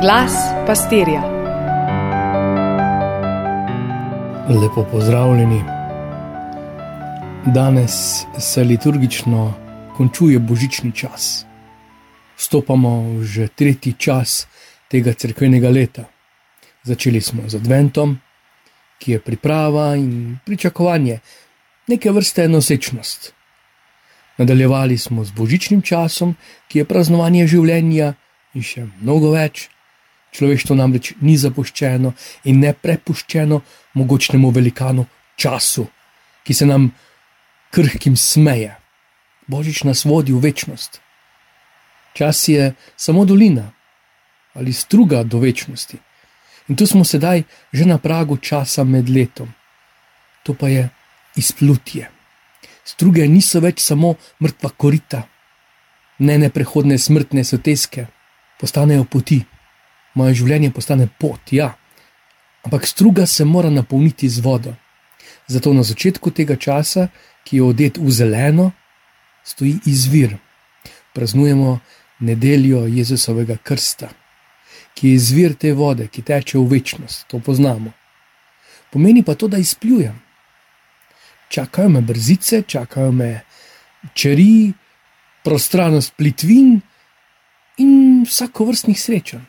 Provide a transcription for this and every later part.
Glas pastirja. Lepo pozdravljeni. Danes se liturgično končuje božični čas. Vstopamo v že tretji čas tega crkvenega leta. Začeli smo z Adventom, ki je priprava in pričakovanje, neke vrste nosečnost. Nadaljevali smo z božičnim časom, ki je praznovanje življenja in še mnogo več. Človeštvo namreč ni zapuščeno in ne prepuščeno mogočnemu velikanu času, ki se nam krhkim smeje. Božič nas vodi v večnost. Čas je samo dolina ali struga do večnosti. In tu smo sedaj že na pragu časa med letom. To pa je izplutje. Struge niso več samo mrtva korita, ne neprehodne smrtne soteske, postanejo poti. Moje življenje postane pot, ja. Ampak struga se mora napolniti z vodo. Zato na začetku tega časa, ki je odet v zeleno, stoji izvir. Praznujemo nedeljo Jezusovega krsta, ki je izvir te vode, ki teče v večnost, to poznamo. Pomeni pa to, da izpljujem čakajo me brzice, čakajo me črni, prostranost plitvin in vsako vrstnih srečanj.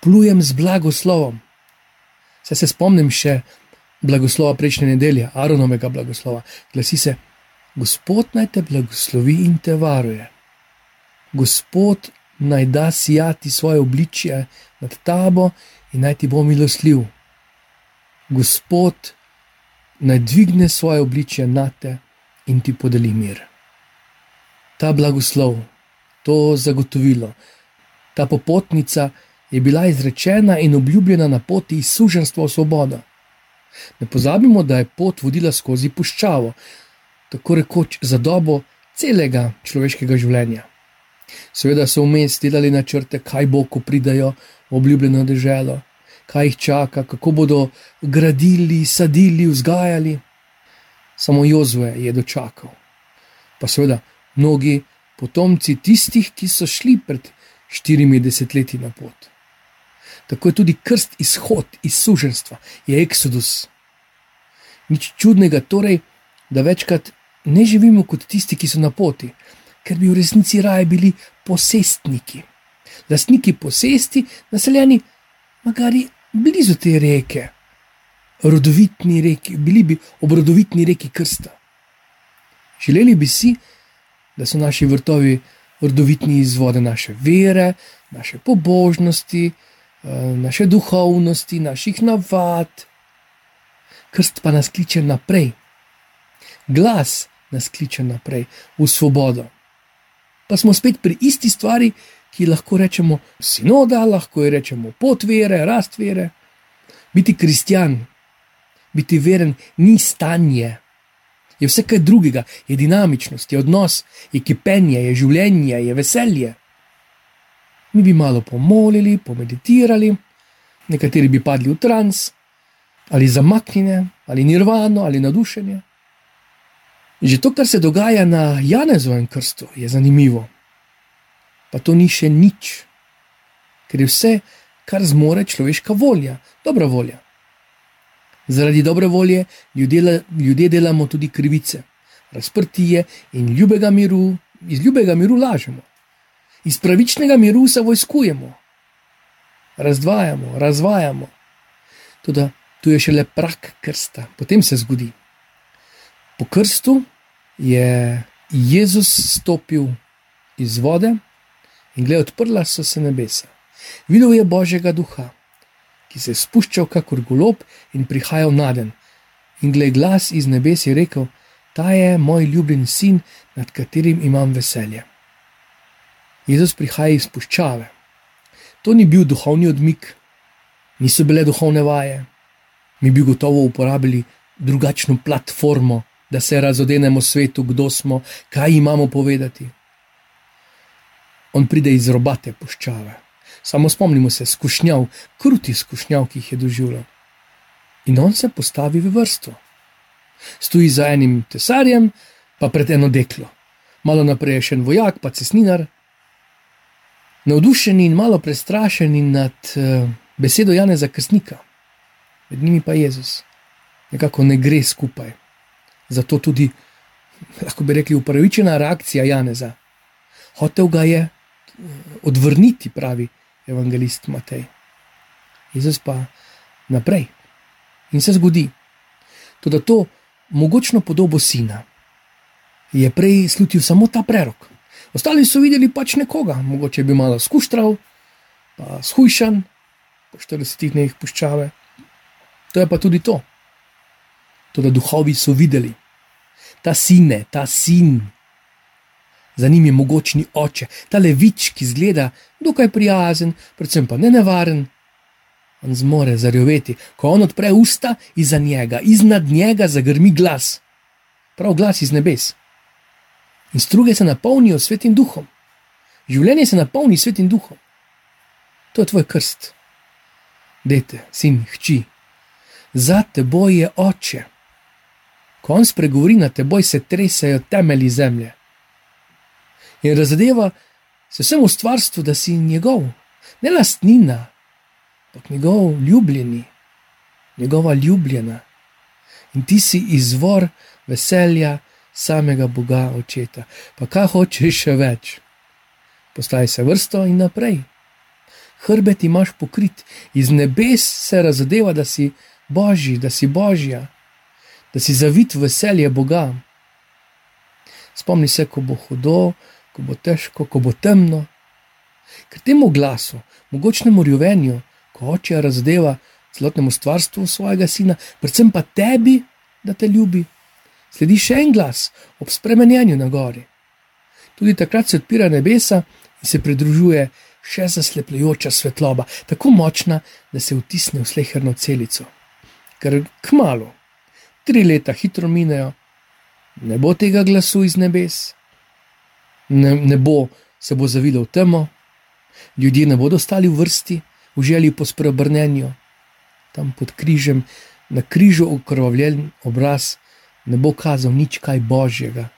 Plujem z blagoslovom. Se, se spomnim še blagoslova prejšnje nedelje, Aronovega blagoslova. Glasi se: Gospod naj te blagoslovi in te varuje. Gospod naj da sijati svoje obličje nad tabo in naj ti bo milostljiv. Gospod naj dvigne svoje obličje na te in ti podeli mir. Ta blagoslov, to zagotovilo, ta popotnica je bila izrečena in obljubljena na poti iz suženstva v svobodo. Ne pozabimo, da je pot vodila skozi puščavo, tako rekoč za dobo celega človeškega življenja. Seveda so vmes delali načrte, kaj bo, ko pridajo v obljubljeno deželo kaj jih čaka, kako bodo gradili, sadili, vzgajali. Samo Jozue je dočakal. Pa seveda mnogi potomci tistih, ki so šli pred štirimi desetletji na pot. Tako je tudi krst izhod iz suženstva, je eksodus. Nič čudnega torej, da večkrat ne živimo kot tisti, ki so na poti, ker bi v resnici raje bili posestniki. Lastniki posesti, naseljeni, magari blizu te reke, rodovitni reki, bili bi ob rodovitni reki Krsta. Želeli bi si, da so naši vrtovi rodovitni izvode naše vere, naše pobožnosti, naše duhovnosti, naših navad. Krst pa nas kliče naprej, glas nas kliče naprej v svobodo. Pa smo spet pri isti stvari, ki lahko rečemo sinoda, lahko jo rečemo pot vere, rast vere. Biti kristjan, biti veren, ni stanje. Je vse kaj drugega, je dinamičnost, je odnos, je kipenje, je življenje, je veselje. Mi bi malo pomolili, pomeditirali, nekateri bi padli v trans, ali zamaknjene, ali nirvano, ali nadušenje. Že to, kar se dogaja na Janezovem krstu, je zanimivo pa to ni še nič, ker je vse, kar zmore človeška volja, dobra volja. Zaradi dobre volje ljudje, ljudje delamo tudi krivice, razprtije in ljubega miru, iz ljubega miru lažemo, iz pravičnega miru se vojskujemo, razdvajamo, razvajamo. Tudi tu je šele prak krsta, potem se zgodi. Po krstu je Jezus stopil iz vode in gled, odprla so se nebesa. Videl je Božjega duha, ki se je spuščal kakor golob in prihajal na den. In gled, glas iz nebes je rekel: Ta je moj ljubljen sin, nad katerim imam veselje. Jezus prihaja iz puščave. To ni bil duhovni odmik, niso bile duhovne vaje. Mi bi gotovo uporabili drugačno platformo, da se razodenemo svetu, kdo smo, kaj imamo povedati. On pride iz robate puščave. Samo spomnimo se skušnjav, kruti skušnjav, ki jih je doživljal. In on se postavi v vrsto. Stoji za enim tesarjem, pa pred eno deklo. Malo naprej je še en vojak, pa cesninar. Navdušeni in malo prestrašeni nad uh, besedo Janeza Krstnika, med njimi pa Jezus. Nekako ne gre skupaj. Zato tudi, lahko bi rekli, upravičena reakcija Janeza. Hotev ga je eh, odvrniti, pravi evangelist Matej. Jezus pa naprej. In se zgodi. Tudi to mogočno podobo sina je prej slutil samo ta prerok. Ostali so videli pač nekoga, mogoče bi malo skuštral, pa shujšan, po 40 dneh puščave. To je pa tudi to. To, da duhovi so videli, ta sine, ta sin, za njim je mogočni oče, ta levič, ki zgleda dokaj prijazen, predvsem pa ne nevaren. On zmore zarjoveti, ko on odpre usta za njega, iznad njega zagrmi glas, prav glas iz nebes. In struge se napolnijo svetim duhom, življenje se napolni svetim duhom. To je tvoj krst, dete, sin, hči, za teboj je oče. Ko on spregovori na teboj, se tresajo temelji zemlje. In razadeva se vsemu stvarstvu, da si njegov, ne lastnina, ampak njegov ljubljeni, njegova ljubljena. In ti si izvor veselja samega Boga, očeta. Pa kaj hočeš še več? Postaj se vrsto in naprej. Hrbet imaš pokrit, iz nebes se razadeva, da si božji, da si božja, da si zavit veselje Boga. Spomni se, ko bo hudo, ko bo težko, ko bo temno. Ker temu glasu, mogočnemu rjuvenju, ko oče razdeva celotnemu stvarstvu svojega sina, predvsem pa tebi, da te ljubi, sledi še en glas ob spremenjenju na gori. Tudi takrat se odpira nebesa in se pridružuje še zaslepljujoča svetloba, tako močna, da se vtisne v sleherno celico. Ker kmalo, tri leta hitro minejo, ne bo tega glasu iz nebes, ne, ne bo se bo zavilo v temo, ljudje ne bodo stali v vrsti, v želji po spreobrnenju, tam pod križem, na križu okrvavljen obraz, ne bo kazal nič kaj božjega,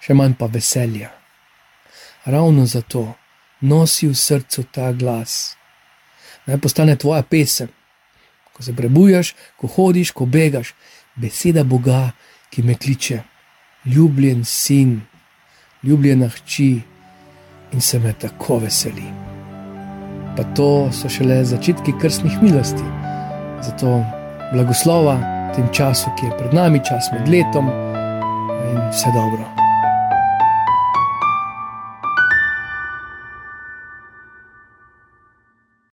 še manj pa veselja. Ravno zato nosi v srcu ta glas. Naj postane tvoja pesem, ko se prebujaš, ko hodiš, ko begaš, beseda Boga, ki me kliče, ljubljen sin, ljubljena hči in se me tako veseli. Pa to so šele začetki krstnih milosti. Zato blagoslova tem času, ki je pred nami, čas med letom in vse dobro.